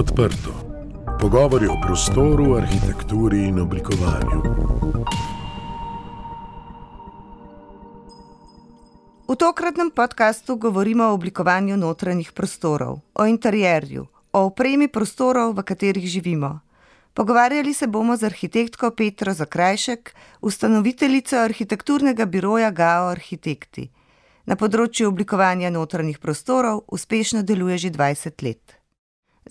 Odprto. Pogovori o prostoru, arhitekturi in oblikovanju. V tokratnem podkastu govorimo o oblikovanju notranjih prostorov, o interjerju, o opremi prostorov, v katerih živimo. Pogovarjali se bomo z arhitektko Petro Zakrajšek, ustanoviteljico arhitekturnega biroja Gao Arhitekti. Na področju oblikovanja notranjih prostorov uspešno deluje že 20 let.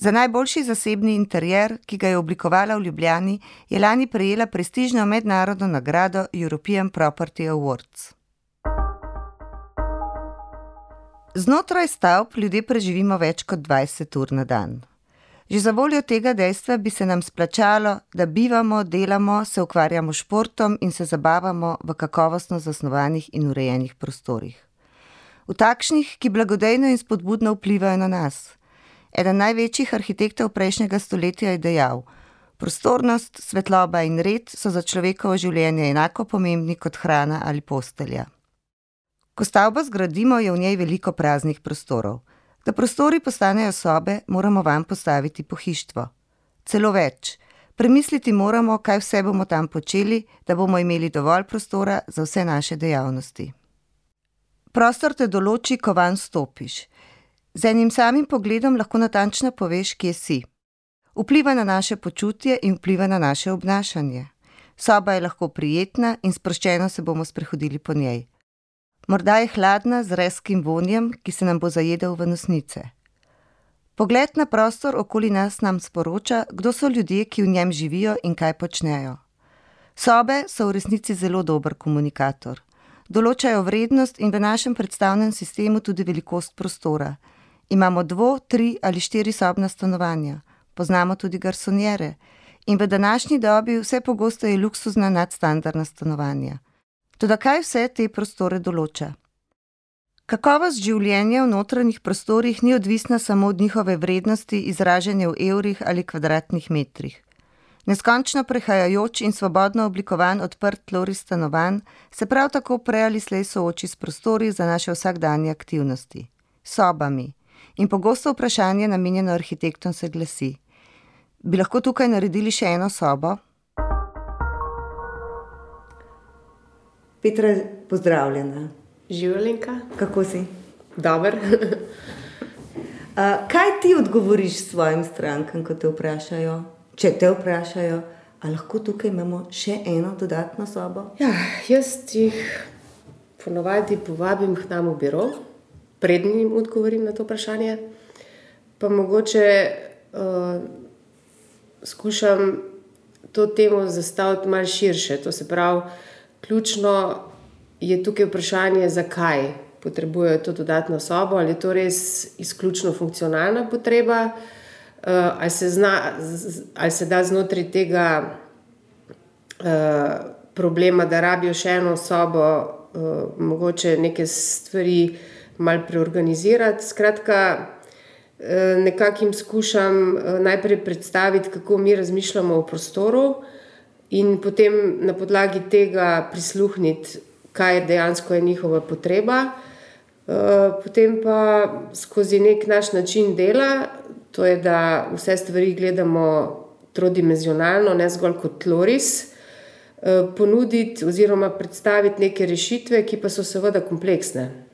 Za najboljši zasebni interjer, ki ga je oblikovala v Ljubljani, je lani prejela prestižno mednarodno nagrado European Property Awards. Znotraj stavb ljudje preživimo več kot 20 ur na dan. Že za voljo tega dejstva bi se nam splačalo, da bivamo, delamo, se ukvarjamo s športom in se zabavamo v kakovostno zasnovanih in urejenih prostorih. V takšnih, ki blagodejno in spodbudno vplivajo na nas. Eden največjih arhitektov prejšnjega stoletja je dejal: Prostornost, svetloba in red so za človekovo življenje enako pomembni kot hrana ali postelja. Ko stavbo zgradimo, je v njej veliko praznih prostorov. Da prostori postanejo sobe, moramo vam postaviti pohištvo. Celo več. Premisliti moramo, kaj vse bomo tam počeli, da bomo imeli dovolj prostora za vse naše dejavnosti. Prostor te določi, ko van stopiš. Z enim samim pogledom lahko natančno poveš, kje si. Vpliva na naše počutje in vpliva na naše obnašanje. Soba je lahko prijetna in sproščeno se bomo sprehodili po njej. Morda je hladna z reskim vonjem, ki se nam bo zajedel v nosnice. Pogled na prostor okoli nas nam sporoča, kdo so ljudje, ki v njem živijo in kaj počnejo. Sobe so v resnici zelo dober komunikator. Določajo vrednost in v našem predstavnem sistemu tudi velikost prostora. Imamo dvo, tri ali štiri sobna stanovanja, poznamo tudi garsonjere in v današnji dobi vse pogosteje luksuzna nadstandardna stanovanja. Toda kaj vse te prostore določa? Kakovost življenja v notranjih prostorih ni odvisna samo od njihove vrednosti, izražene v evrih ali kvadratnih metrih. Neskončno prehajajoč in svobodno oblikovan odprt tlori stanovanj se prav tako prej ali slej sooči s prostori za naše vsakdanje aktivnosti, sobami. In pogosto vprašanje, namenjeno arhitektom, se glasi: Bi lahko tukaj naredili še eno sobo? Petra, pozdravljena. Življenka. Kako si? Dober. kaj ti odgovoriš svojim strankam, ko te vprašajo? Če te vprašajo, ali lahko tukaj imamo še eno dodatno sobo? Ja, jaz jih ponovadi povabim k nam v biro, prednji jim odgovorim na to vprašanje. Pa mogoče uh, skušam to temo zastaviti malo širše. To se pravi, Ključno je tukaj vprašanje, zakaj potrebujejo to dodatno sobo, ali je to res izključno funkcionalna potreba, eh, ali se, zna, ali se da znotraj tega eh, problema, da rabijo še eno sobo, eh, mogoče neke stvari malo preorganizirati. Skratka, nekako jim skušam najprej predstaviti, kako mi razmišljamo o prostoru in potem na podlagi tega prisluhniti, kaj dejansko je njihova potreba. Eh, potem pa skozi nek naš način dela, to je, da vse stvari gledamo trodimenzionalno, ne zgolj kot tloris, eh, ponuditi oziroma predstaviti neke rešitve, ki pa so seveda kompleksne.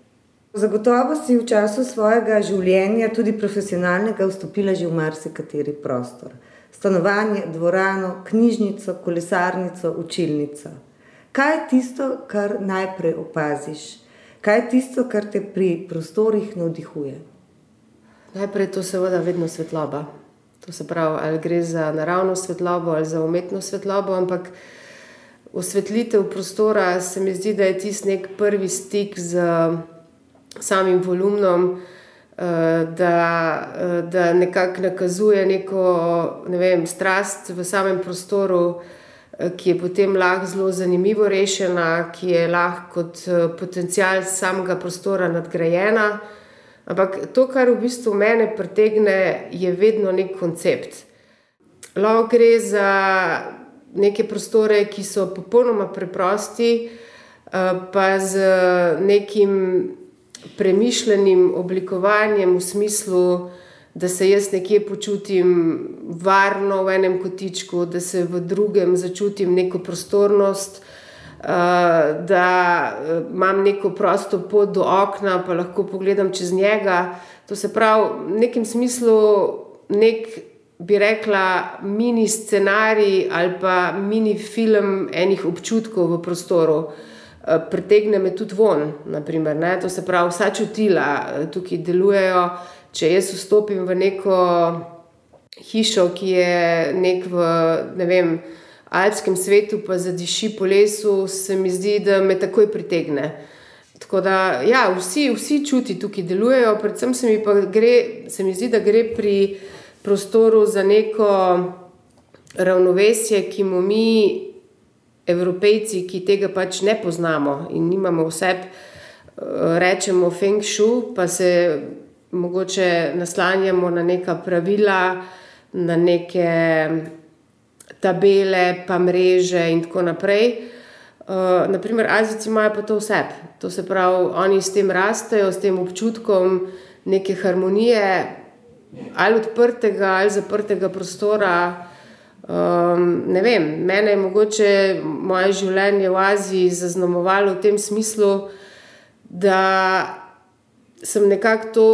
Zagotovo si v času svojega življenja, tudi profesionalnega, vstopila že v marsikateri prostor stanovanje, dvorano, knjižnico, kolesarnico, učilnico. Kaj je tisto, kar najprej opaziš? Kaj je tisto, kar te pri prostorih navdihuje? Najprej to seveda vedno svetloba. To se pravi, ali gre za naravno svetlobo ali za umetno svetlobo, ampak osvetlitev prostora se mi zdi, da je tisti nek prvi stik z samim volumnom, Eh, da, eh, da nekako nakazuje neko ne vem, strast v samem prostoru, eh, ki je potem lahko zelo zanimivo rešena, ki je lahko kot potencial samega prostora nadgrajena. Ampak to, kar v bistvu mene pritegne, je vedno nek koncept. Lahko gre za neke prostore, ki so popolnoma preprosti, pa z nekim premišljenim oblikovanjem v smislu, da se jaz nekje počutim varno v enem kotičku, da se v drugem začutim neko prostornost, da imam neko prosto pot do okna, pa lahko pogledam čez njega. To se pravi, v nekem smislu, nek, bi rekla, mini scenarij ali pa mini film enih občutkov v prostoru. Pritegne me tudi von, naprimer, to se pravi, vsa čutila tukaj delujejo če jaz vstopim v neko hišo, ki je nek v ne vem, alpskem svetu, pa zadiši po lesu, se mi zdi, da me takoj pritegne. Tako da, ja, vsi, vsi čuti tukaj delujejo, predvsem se mi, gre, se mi zdi, da gre pri prostoru za neko ravnovesje, ki mu mi, evropejci, ki tega pač ne poznamo in nimamo vse, rečemo feng shui, pa se mogoče naslanjamo na neka pravila, na neke tabele, pa mreže in tako naprej. Uh, naprimer, Azijci imajo pa to vse. To se pravi, oni s tem rastejo, s tem občutkom neke harmonije, ali odprtega, ali zaprtega prostora. Um, ne vem, mene je mogoče moje življenje v Aziji zaznamovalo v tem smislu, da sem nekako to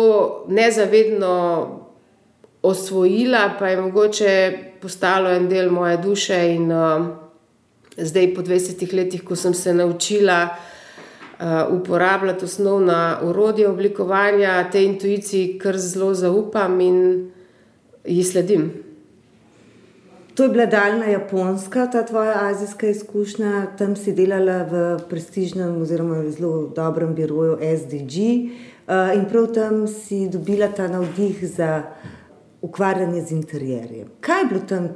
nezavedno osvojila, pa je mogoče postalo en del moje duše. In uh, zdaj, po 20 letih, ko sem se naučila uh, uporabljati osnovna urodja oblikovanja, te intuiciji, kar zelo zaupam in ji sledim. To je bila daljna Japonska, ta tvoja azijska izkušnja. Tam si delala v prestižnem, oziroma zelo dobrem biroju SDG. Uh, Eh, in prav tam si dobila ta navdih za ukvarjanje z interjerjem. Kaj je bilo tam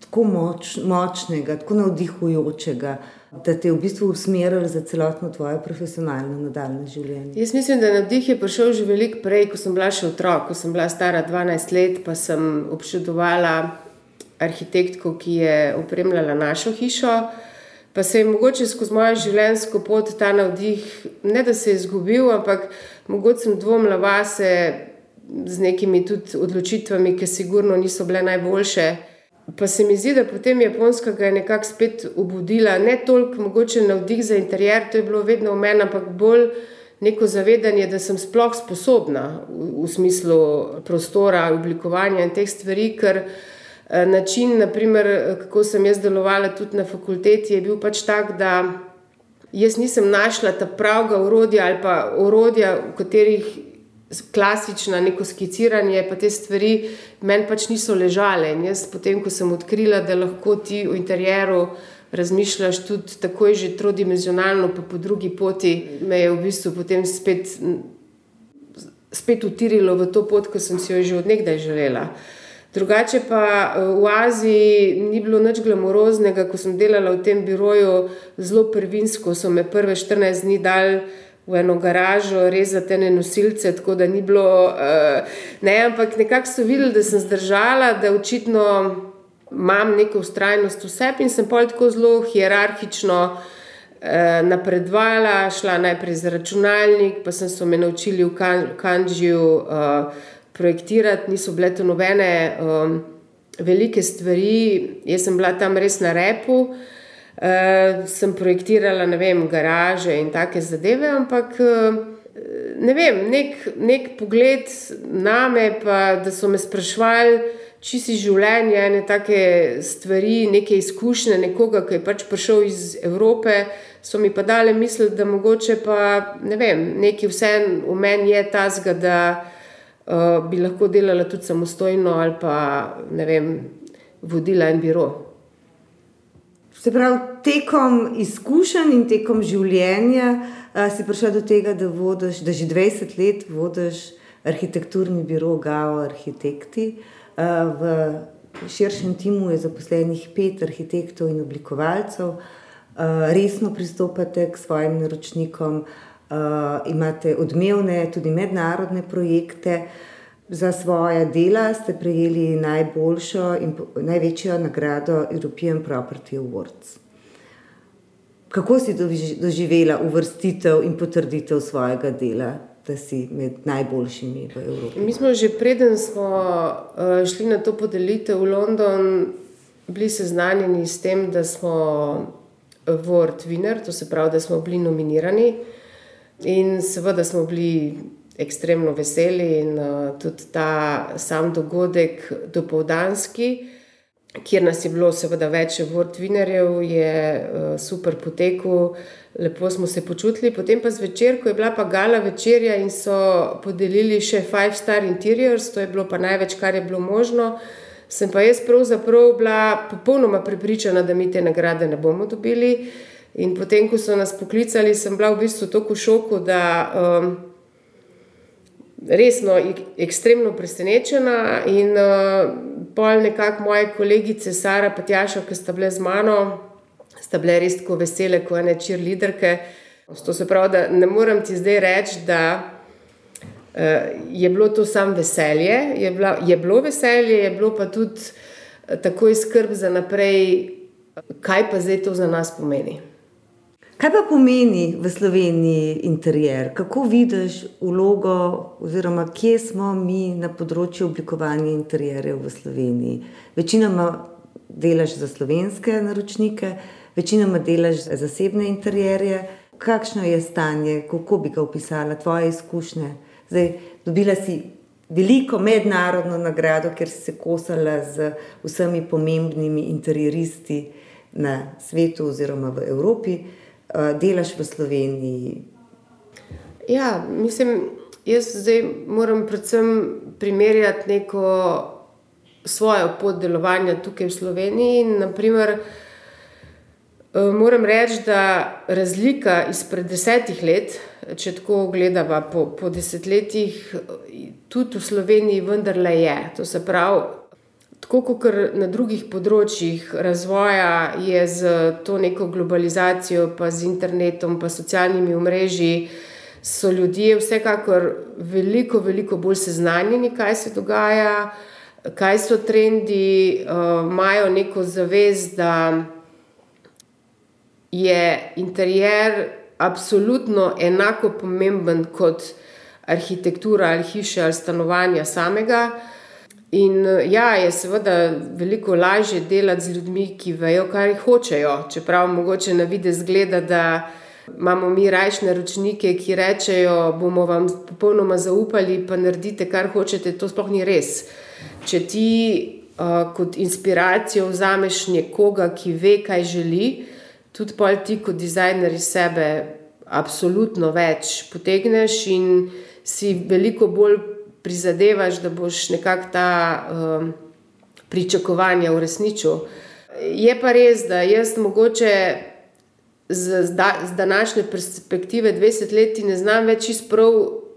tako moč, močnega, tako navdihujočega, da te je v bistvu usmerilo za celotno tvoje profesionalno nadaljne življenje? Jaz mislim, da navdih je prišel že veliko prej, ko sem bila še otrok, ko sem bila stara 12 let, pa sem občudovala arhitektko, ki je opremljala našo hišo. Pa se je mogoče skozi mojo življenjsko pot ta navdih, ne da se je izgubil, ampak mogoče sem dvomila vase z nekimi tudi odločitvami, ki sigurno niso bile najboljše. Pa se mi zdi, da potem Japonska ga je nekako spet obudila, ne toliko mogoče navdih za interjer, to je bilo vedno v meni, ampak bolj neko zavedanje, da sem sploh sposobna v, v smislu prostora, oblikovanja in teh stvari, ker. Eh, način, naprimer, eh, kako sem jaz delovala tudi na fakulteti, je bil pač tak, da jaz nisem našla ta pravega urodja ali pa urodja, v katerih klasično neko skiciranje, pa te stvari meni pač niso ležale. In jaz potem, ko sem odkrila, da lahko ti v interjeru razmišljaš tudi tako že trodimenzionalno, pa po drugi poti, me je v bistvu potem spet, spet utirilo v to pot, ki sem si jo že odnegdaj želela. Drugače pa eh, v Aziji ni bilo nič glamoroznega, ko sem delala v tem biroju, zelo prvinsko so me prve 14 dni dal. V eno garažo, rezati ene nosilce, tako da ni bilo. Uh, ne, ampak nekako so videli, da sem zdržala, da očitno imam neko ustrajnost v sebi in sem pa tako zelo hierarhično uh, napredovala, šla najprej za računalnik, pa sem se me naučili v Kanžiju. Uh, projektirati, niso bile to nobene um, velike stvari. Jaz sem bila tam res na repu, uh, sem projektirala vem, garaže in take zadeve, ampak uh, ne vem, nek, nek pogled na me, pa da so me sprašvali. Če si življenje, ene take stvari, neke izkušnje, nekoga, ki je pač prišel iz Evrope, so mi pa dale misliti, da mogoče pa ne vem, nekaj vseeno v meni je ta zga, da uh, bi lahko delala tudi samostojno ali pa ne vem, vodila en biro. Se pravi, tekom izkušenj in tekom življenja uh, si prišla do tega, da, vodiš, da že 20 let vodiš arhitekturni biro Gao Arhitekti. Uh, v širšem timu je zaposlenih pet arhitektov in oblikovalcev, uh, resno pristopate k svojim naročnikom. Uh, imate odmevne, tudi mednarodne projekte. Za svoje dela ste prejeli najboljšo in največjo nagrado European Property Awards. Kako si doživela uvrstitev in potrditev svojega dela da si med najboljšimi v Evropi? Mi smo že preden smo uh, šli na to podelitev v London, bili seznanjeni s tem, da smo World Winner, to se pravi, da smo bili nominirani. In seveda smo bili ekstremno veseli, in uh, tudi ta sam dogodek, dopoldanski, kjer nas je bilo, seveda, več World Winnerjev, je uh, super potekel lepo smo se počutili. Potem pa zvečer, ko je bila pa gala večerja in so podelili še Five Star Interiors, to je bilo pa največ, kar je bilo možno. Sem pa jaz pravzaprav bila popolnoma prepričana, da mi te nagrade ne bomo dobili. In potem, ko so nas poklicali, sem bila v bistvu tako v šoku, da um, resno, ekstremno presenečena. In uh, pol nekako moje kolegice Sara in Tjaša, ki sta bile z mano, sta bile res tako vesele, kot ene čirliderke. To se pravi, da ne morem ti zdaj reči, da uh, je bilo to samo veselje. Je, bila, je bilo veselje, je bilo pa tudi uh, takoj skrb za naprej, kaj pa zdaj to za nas pomeni. Kaj pa pomeni v Sloveniji interjer? Kako vidiš vlogo, oziroma kje smo mi na področju oblikovanja interjerjev v Sloveniji? Večinoma delaš za slovenske naročnike, večinoma delaš zasebne interjerje. Kakšno je stanje, kako bi ga opisala, tvoje izkušnje? Zdaj, dobila si veliko mednarodno nagrado, ker si se kosala z vsemi pomembnimi interjeristi na svetu oziroma v Evropi, delaš v Sloveniji. Ja, mislim, jaz zdaj moram predvsem primerjati neko svojo pot delovanja tukaj v Sloveniji. Naprimer, Eh, moram reči, da razlika izpred desetih let, če tako gledamo po, po desetletjih, tudi v Sloveniji, vendarle je. To se pravi, tako kot na drugih področjih razvoja, je z to neko globalizacijo, pa z internetom, pa socialnimi omrežji, so ljudje vsekakor veliko, veliko bolj seznanjeni, kaj se dogaja, kaj so trendi, uh, imajo neko zavest, da je interjer absolutno enako pomemben kot arhitektura ali hiše ali stanovanja samega. In ja, je seveda veliko lažje delati z ljudmi, ki vejo, kaj hočejo. Čeprav mogoče na vidi zgleda, da imamo mi rajšne ročnike, ki rečejo, bomo vam popolnoma zaupali, pa naredite, kar hočete, to sploh ni res. Če ti uh, kot inspiracijo vzameš nekoga, ki ve, kaj želi, tudi pol ti kot dizajner iz sebe absolutno več potegneš in si veliko bolj prizadevaš, da boš nekako ta um, pričakovanja uresničil. Je pa res, da jaz mogoče z, z današnje perspektive 20 let ne znam več izprav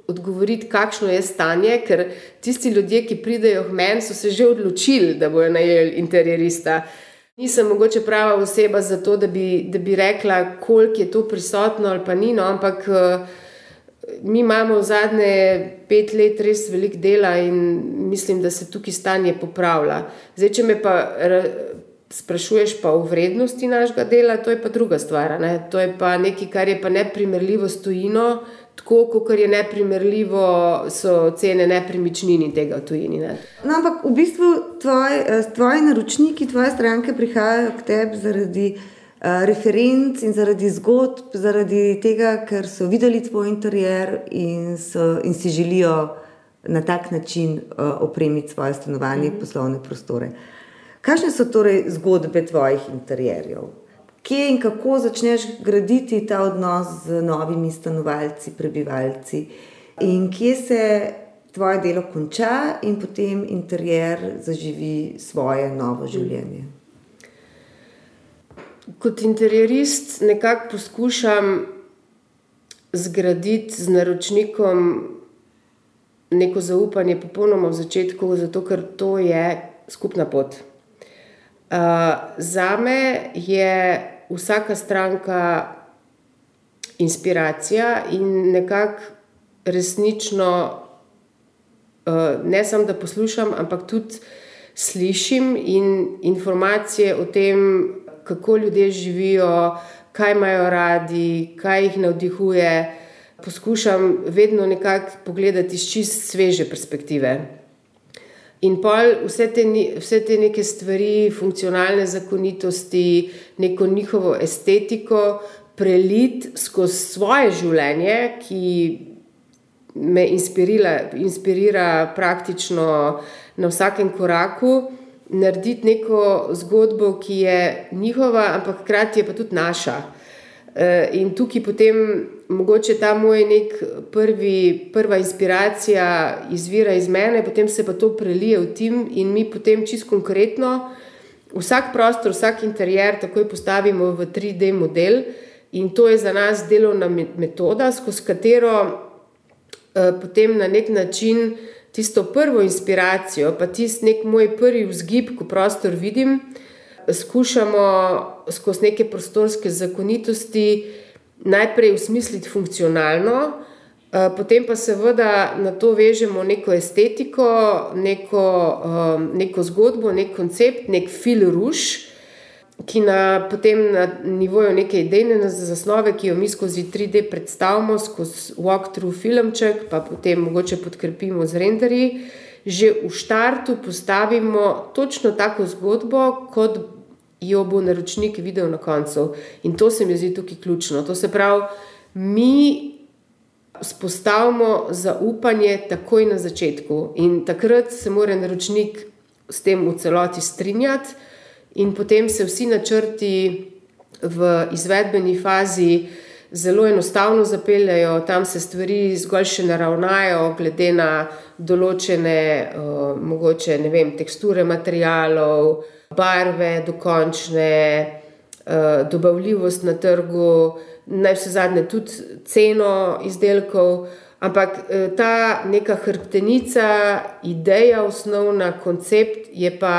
odgovoriti, kakšno je stanje, ker tisti ljudje, ki pridejo k meni, so se že odločili, da bojo najeli interjerista. Nisem mogoče prava oseba za to, da bi, da bi rekla, koliko je to prisotno ali pa ni, no, ampak eh, mi imamo zadnje pet let res veliko dela in mislim, da se tukaj stanje popravlja. Zdaj, če me pa sprašuješ pa o vrednosti našega dela, to je pa druga stvar. Ne? To je pa nekaj, kar je pa neprimerljivo s tujino tako, kot je neprimerljivo, so cene nepremičnin tega v tujini. Ne. No, ampak v bistvu tvoj, tvoji naročniki, tvoje stranke prihajajo k tebi zaradi referenc in zaradi zgodb, zaradi tega, ker so videli tvoj interjer in, so, in si želijo na tak način uh, opremiti svoje stanovanje, mm -hmm. poslovne prostore. Kakšne so torej zgodbe tvojih interjerjev? kje in kako začneš graditi ta odnos z novimi stanovalci, prebivalci, in kje se tvoje delo konča, in potem interjer zaživi svoje novo življenje. Kot interjerist nekako poskušam zgraditi z naročnikom neko zaupanje, popolnoma v začetku, zato ker to je skupna pot. Uh, za me je vsaka stranka inspiracija in nekako resnično, eh, ne samo da poslušam, ampak tudi slišim in informacije o tem, kako ljudje živijo, kaj imajo radi, kaj jih navdihuje. poskušam vedno nekako pogledati iz čist sveže perspektive. In pol vse te, vse te neke stvari, funkcionalne zakonitosti, neko njihovo estetiko, prelit skozi svoje življenje, ki me inspirira, inspirira praktično na vsakem koraku, narediti neko zgodbo, ki je njihova, ampak hkrati je pa tudi naša. Eh, in tukaj potem mogoče ta moj nek prvi, prva inspiracija izvira iz mene, potem se pa to prelije v tim in mi potem čisto konkretno vsak prostor, vsak interjer takoj postavimo v 3D model in to je za nas delovna metoda, skozi katero eh, potem na nek način tisto prvo inspiracijo, pa tisti nek moj prvi vzgib, ko prostor vidim, skušamo skozi neke prostorske zakonitosti najprej usmisliti funkcionalno, eh, potem pa seveda na to vežemo neko estetiko, neko, eh, neko zgodbo, nek koncept, nek fil ruš. Ki na, potem na nivoju neke idejne zasnove, ki jo mi skozi 3D predstavimo, skozi walkthrough filmček, pa potem mogoče podkrepimo z renderji, že v štartu postavimo točno tako zgodbo, kot jo bo naročnik videl na koncu. In to se mi zdi tukaj ključno. To se pravi, mi spostavimo zaupanje takoj na začetku in takrat se mora naročnik s tem v celoti strinjati, in potem se vsi načrti v izvedbeni fazi. Zelo enostavno zapeljajo, tam se stvari zgolj še naravnajo, glede na določene, uh, mogoče, ne vem, teksture materijalov, uh, barve, dokončne, uh, dobavljivost na trgu, naj vse zadnje tudi ceno izdelkov. Ampak uh, ta neka hrbtenica, ideja, osnovna koncept je pa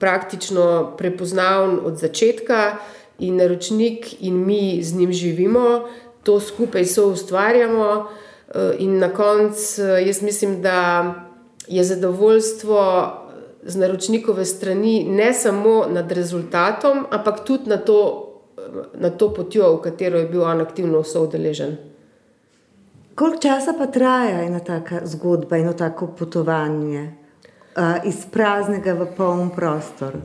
praktično prepoznaven od začetka, in naročnik, in mi z njim živimo, to skupaj so ustvarjamo. Uh, in na koncu, jaz mislim, da je zadovoljstvo z naročnikove strani, ne samo nad rezultatom, ampak tudi na to, na to potjo, v katero je bil on aktivno soodeležen. Koliko časa pa traja ena taka zgodba, eno tako potovanje iz praznega v poln prostor?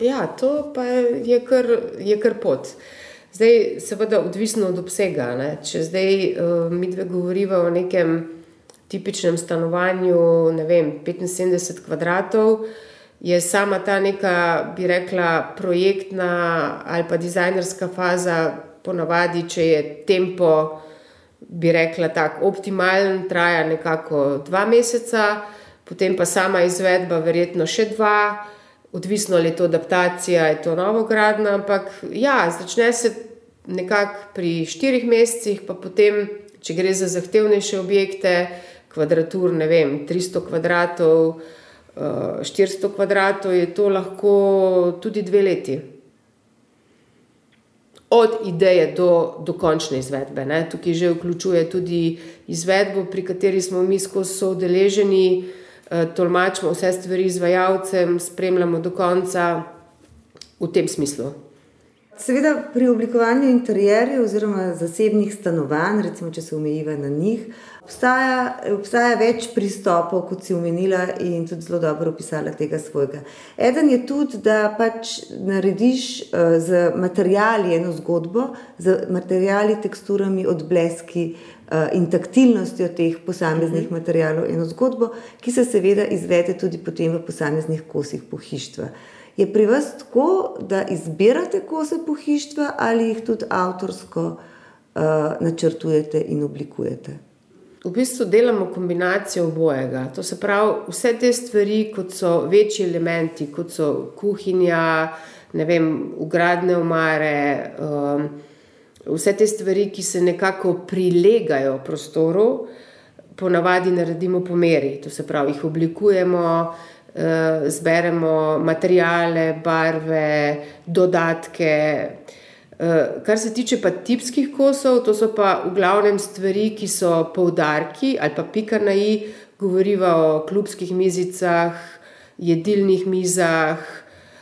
Ja, to pa je kar, je kar pot. Zdaj, seveda, odvisno od obsega. Ne? Če zdaj uh, mi dve govoriva o nekem tipičnem stanovanju, ne vem, 75 kvadratov, je sama ta neka, bi rekla, projektna ali pa dizajnerska faza, ponavadi, če je tempo, bi rekla, tako optimalen, traja nekako dva meseca, potem pa sama izvedba, verjetno še dva. Odvisno je to adaptacija, je to novogradna, ampak ja, začne se nekako pri štirih mesecih, pa potem, če gre za zahtevnejše objekte, kvadratur, ne vem, 300 kvadratov, 400 eh, kvadratov, je to lahko tudi dve leti. Od ideje do, do končne izvedbe. Ne. Tukaj že vključuje tudi izvedbo, pri kateri smo mi skozi soodeleženi, eh, tolmačimo vse stvari izvajalcem, spremljamo do konca v tem smislu. Seveda, pri oblikovanju interjerjev oziroma zasebnih stanovanj, recimo, če se omejiva na njih, obstaja, obstaja več pristopov, kot si omenila, in tudi zelo dobro opisala tega svojega. Eden je tudi, da pač narediš uh, z materiali eno zgodbo, z materiali, teksturami, odbleski. Eh, in taktilnostjo teh posameznih mhm. materijalov, eno zgodbo, ki se seveda izvede tudi potem v posameznih kosih pohištva. Je pri vas tako, da izbirate kose pohištva ali jih tudi avtorsko uh, načrtujete in oblikujete? V bistvu delamo kombinacijo obojega. To se pravi, vse te stvari, kot so večji elementi, kot so kuhinja, ne vem, ugradne omare, um, vse te stvari, ki se nekako prilegajo prostoru, ponavadi naredimo po meri. To se pravi, jih oblikujemo. Eh, zberemo materijale, barve, dodatke. Eh, kar se tiče pa tipskih kosov, to so pa v glavnem stvari, ki so poudarki ali pa pika na i, govoriva o klubskih mizicah, jedilnih mizah,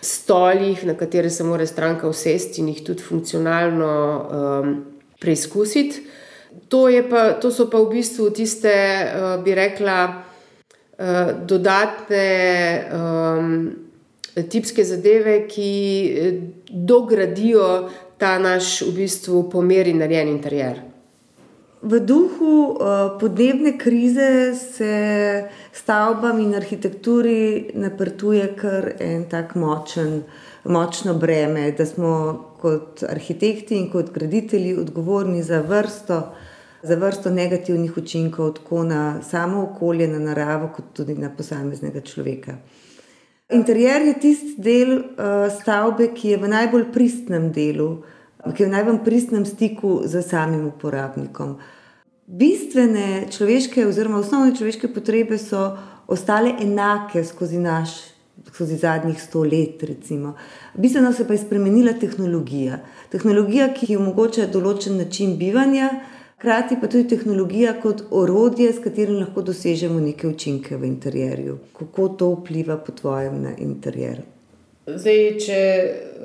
stolih, na katere se mora stranka usesti in jih tudi funkcionalno um, preizkusiti. To, pa, to so pa v bistvu tiste, uh, bi rekla, uh, dodatne um, tipske zadeve, ki dogradijo ta naš v bistvu pomeri narejen interjer. V duhu uh, podnebne krize se stavbam in arhitekturi naprtuje kar en tak močen, močno breme, da smo kot arhitekti in kot graditelji odgovorni za vrsto, za vrsto negativnih učinkov, tako na samo okolje, na naravo, kot tudi na posameznega človeka. Interjer je tisti del uh, stavbe, ki je v najbolj pristnem delu, ki je v najbolj pristnem stiku z samim uporabnikom. Bistvene človeške, oziroma osnovne človeške potrebe so ostale enake skozi naš, skozi zadnjih sto let. Recimo. Bistveno se pa je spremenila tehnologija. Tehnologija, ki omogoča določen način bivanja, hkrati pa tudi tehnologija kot orodje, s katerim lahko dosežemo neke učinke v interjerju. Kako to vpliva po tvojem na interjer? Zdaj, če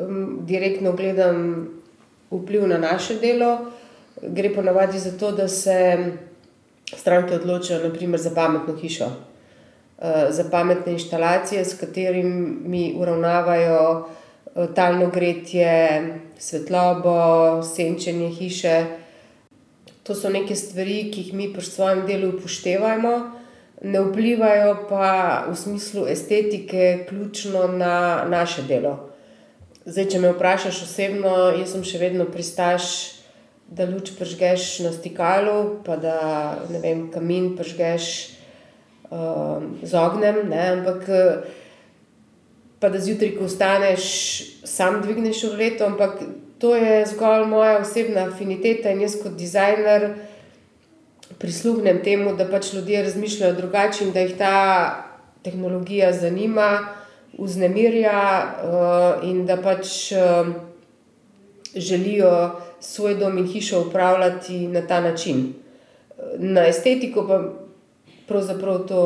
um, direktno gledam vpliv na naše delo, gre pa navadi za to, da se stranke odločijo naprimer, za pametno hišo, eh, za pametne inštalacije, s katerimi uravnavajo eh, talno gretje, svetlobo, senčenje hiše. To so neke stvari, ki jih mi pri svojem delu upoštevamo. Ne vplivajo pa v smislu estetike, ključno na naše delo. Zdaj, če me vprašaš osebno, jaz sem še vedno pristaš, da luč pržgeš na stikalu, pa da ne vem, kamin pržgeš uh, z ognjem. Ne? Ampak pa da zjutraj, ko vstaneš, sam dvigneš v leto. Ampak to je zgolj moja osebna afiniteta in jaz kot dizajner prisluhnem temu, da pač ljudje razmišljajo drugače in da jih ta tehnologija zanima vznemirja uh, in da pač uh, želijo svoj dom in hišo upravljati na ta način. Na estetiko pa pravzaprav to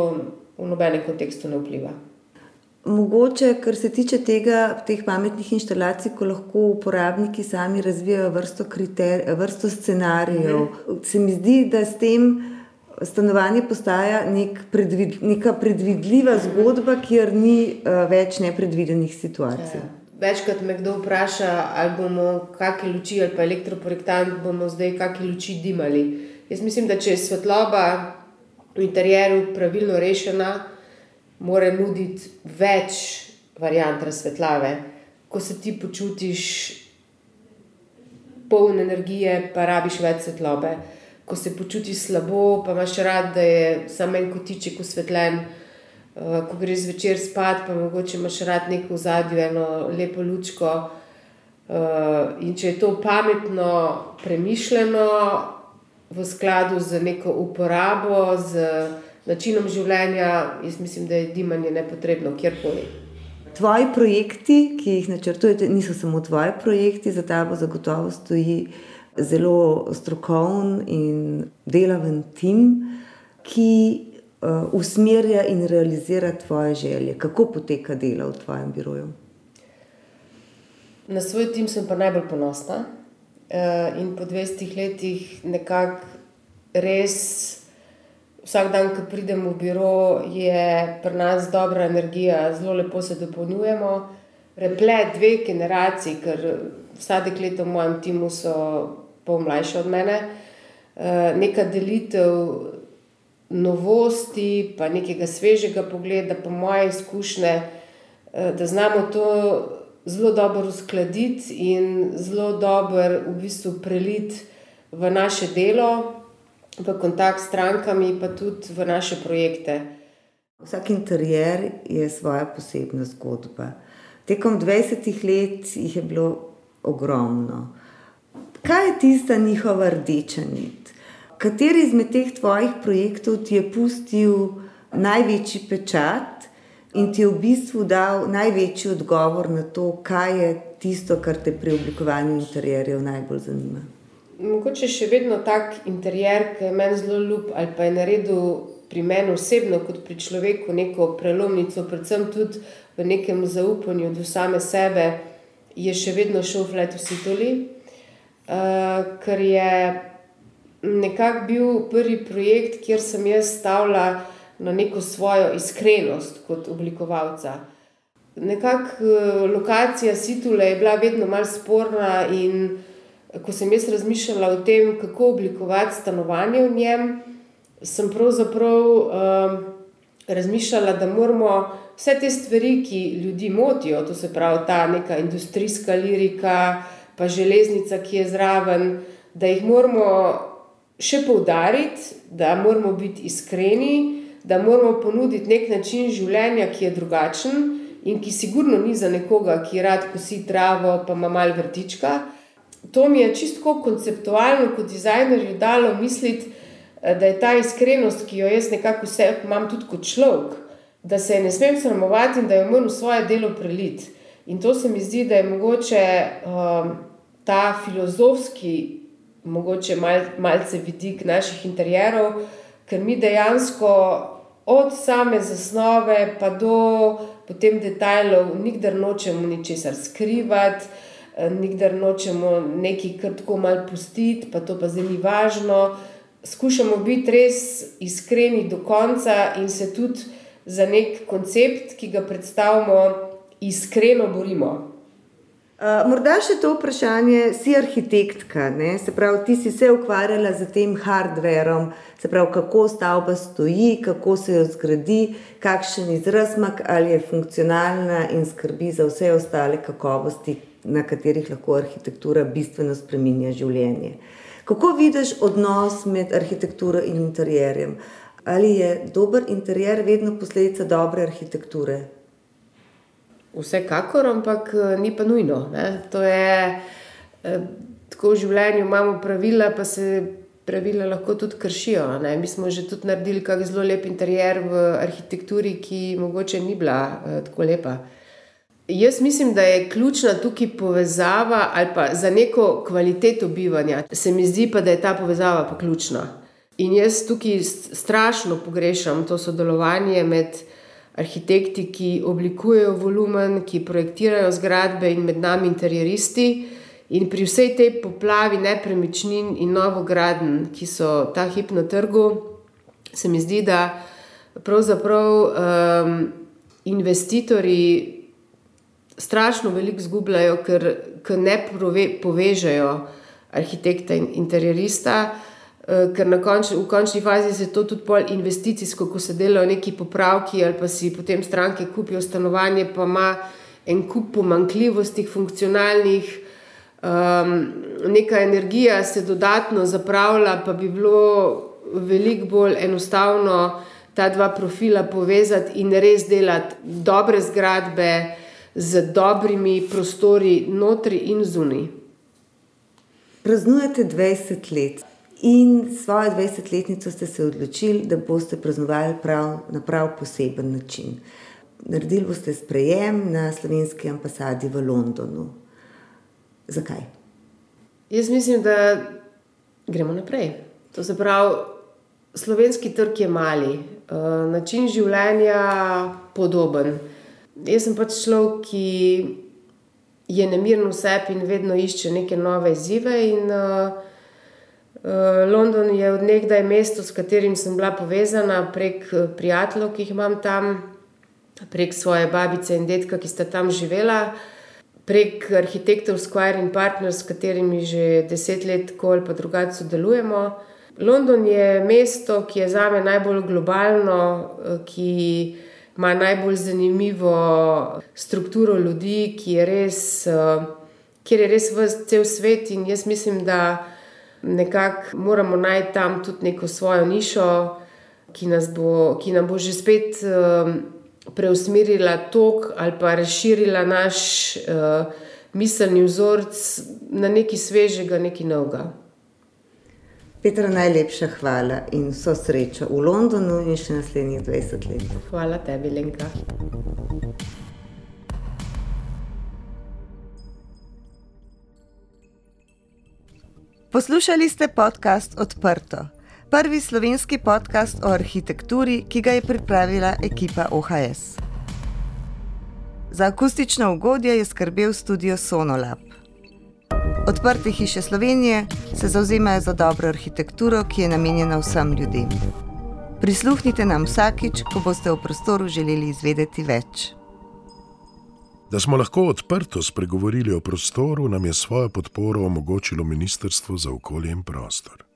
v nobenem kontekstu ne vpliva. Mogoče, kar se tiče tega, teh pametnih inštalacij, ko lahko uporabniki sami razvijajo vrsto, kriter, vrsto scenarijev, mhm. se mi zdi, da s tem stanovanje postaja nek predvid, neka predvidljiva zgodba, kjer ni uh, več nepredvidenih situacij. Ja. Večkrat me kdo vpraša, ali bomo kakšne luči ali pa elektroprojektant bomo zdaj kakšne luči dimali. Jaz mislim, da če je svetloba v interjeru pravilno rešena, mora nuditi več variant razsvetljave. Ko se ti počutiš poln energije, pa rabiš več svetlobe ko se počutiš slabo, pa imaš rad, da je samo en kotiček osvetljen. Uh, ko greš zvečer spat, pa mogoče imaš rad neko zadnjo, eno lepo lučko. Uh, in če je to pametno, premišljeno, v skladu z neko uporabo, z načinom življenja, jaz mislim, da je dimanje nepotrebno kjerkoli. Tvoji projekti, ki jih načrtujete, niso samo tvoji projekti, za tabo zagotovo stoji zelo strokoven in delaven tim, ki uh, usmerja in realizira tvoje želje. Kako poteka delo v tvojem biroju? Na svoj tim sem pa najbolj ponosna. Uh, in po 20 letih nekako res. Vsak dan, ko pridem v biro, je pri nas dobra energija, zelo lepo se dopolnjujemo. Replet dveh generacij, ker vsa dekleta v mojem timu so pol mlajša od mene, eh, neka delitev novosti, pa nekega svežega pogleda, pa moje izkušnje, eh, da znamo to zelo dobro uskladiti in zelo dobro v bistvu preliti v naše delo, v kontakt s strankami, pa tudi v naše projekte. Vsak interjer je svoja posebna zgodba. Tekom 20 let jih je bilo ogromno. Kaj je tista njihova rdeča nit? Kateri izmed teh tvojih projektov ti je pustil največji pečat in ti je v bistvu dal največji odgovor na to, kaj je tisto, kar te pri oblikovanju interjerjev najbolj zanima? Mogoče še vedno tak interjer, ki je meni zelo ljub ali pa je naredil pri meni osebno, kot pri človeku, neko prelomnico, predvsem tudi v nekem zaupanju do same sebe, je še vedno šel v Flight of Sitoli. Eh, ker je nekako bil prvi projekt, kjer sem jaz stavila na neko svojo iskrenost kot oblikovalca. Nekako eh, lokacija Situla je bila vedno malo sporna, in ko sem jaz razmišljala o tem, kako oblikovati stanovanje v njem, sem pravzaprav um, razmišljala, da moramo vse te stvari, ki ljudi motijo, to se pravi ta neka industrijska lirika, pa železnica, ki je zraven, da jih moramo še poudariti, da moramo biti iskreni, da moramo ponuditi nek način življenja, ki je drugačen in ki sigurno ni za nekoga, ki rad kosi travo, pa ima malo vrtička. To mi je čisto konceptualno, kot dizajnerju, dalo misliti, eh, da je ta iskrenost, ki jo jaz nekako vse imam tudi kot človek, da se ne smem sramovati in da jo moram v svoje delo preliti. In to se mi zdi, da je mogoče um, ta filozofski, mogoče mal, malce vidik naših interjerov, ker mi dejansko od same zasnove pa do potem detajlov nikdar nočemo ničesar skrivati. Eh, nikdar nočemo nekaj kar tako malo pustiti, pa to pa zdaj ni važno. Skušamo biti res iskreni do konca in se tudi za nek koncept, ki ga predstavljamo, iskreno borimo. Uh, morda še to vprašanje, si arhitektka, ne? se pravi, ti si se ukvarjala z tem hardverom, se pravi, kako stavba stoji, kako se jo zgradi, kakšen izrazmak ali je funkcionalna in skrbi za vse ostale kakovosti, na katerih lahko arhitektura bistveno spremenja življenje. Kako vidiš odnos med arhitekturo in interjerjem? Ali je dober interjer vedno posledica dobre arhitekture? Vsekakor, ampak eh, ni pa nujno. Ne? To je eh, tako v življenju, imamo pravila, pa se pravila lahko tudi kršijo. Ne? Mi smo že tudi naredili kakšen zelo lep interjer v arhitekturi, ki mogoče ni bila eh, tako lepa. Jaz mislim, da je ključna tukaj povezava ali pa za neko kvaliteto bivanja. Se mi zdi pa, da je ta povezava pa ključna. In jaz tukaj strašno pogrešam to sodelovanje med arhitekti, ki oblikujejo volumen, ki projektirajo zgradbe in med nami interjeristi. In pri vsej tej poplavi nepremičnin in novograden, ki so ta hip na trgu, se mi zdi, da pravzaprav um, investitorji strašno veliko zgubljajo, ker, ker ne povežejo arhitekta in interjerista. Eh, ker na konč, v končni fazi se to tudi pol investicijsko, ko se delajo neki popravki ali pa si potem stranke kupijo stanovanje, pa ima en kup pomankljivosti, funkcionalnih, um, neka energija se dodatno zapravlja, pa bi bilo veliko bolj enostavno ta dva profila povezati in res delati dobre zgradbe z dobrimi prostori, notri in zunaj. Praznujete 20 let. In svojo 20-letnico ste se odločili, da boste praznovali prav, na prav poseben način. Naredili boste sprejem na slovenski ambasadi v Londonu. Zakaj? Jaz mislim, da gremo naprej. To se pravi, slovenski trg je mali, eh, način življenja podoben. Jaz sem pač človek, ki je nemirno v sebi in vedno išče neke nove izzive. In, uh, London je odnegdaj mesto, s katerim sem bila povezana prek eh, prijateljev, ki jih imam tam, prek svoje babice in detka, ki sta tam živela, prek arhitektov Square in Partners, s katerimi že deset let ali pa drugače sodelujemo. London je mesto, ki je za me najbolj globalno, ki ima najbolj zanimivo strukturo ljudi, ki je res, kjer je res vse svet in jaz mislim, da nekako moramo najti tam tudi neko svojo nišo, ki, bo, ki nam bo že spet um, preusmerila tok ali pa razširila naš uh, miselni vzorec na nekaj svežega, nekaj novega. Petra, najlepša hvala in vso srečo v Londonu in še naslednjih 20 let. Hvala tebi, Lenka. Poslušali ste podcast Odprto, prvi slovenski podcast o arhitekturi, ki ga je pripravila ekipa OHS. Za akustično ugodje je skrbel studio Sonolab. Odprte hiše Slovenije se zauzemajo za dobro arhitekturo, ki je namenjena vsem ljudem. Prisluhnite nam vsakič, ko boste v prostoru želeli izvedeti več. Da smo lahko odprto spregovorili o prostoru, nam je svojo podporo omogočilo Ministrstvo za okolje in prostor.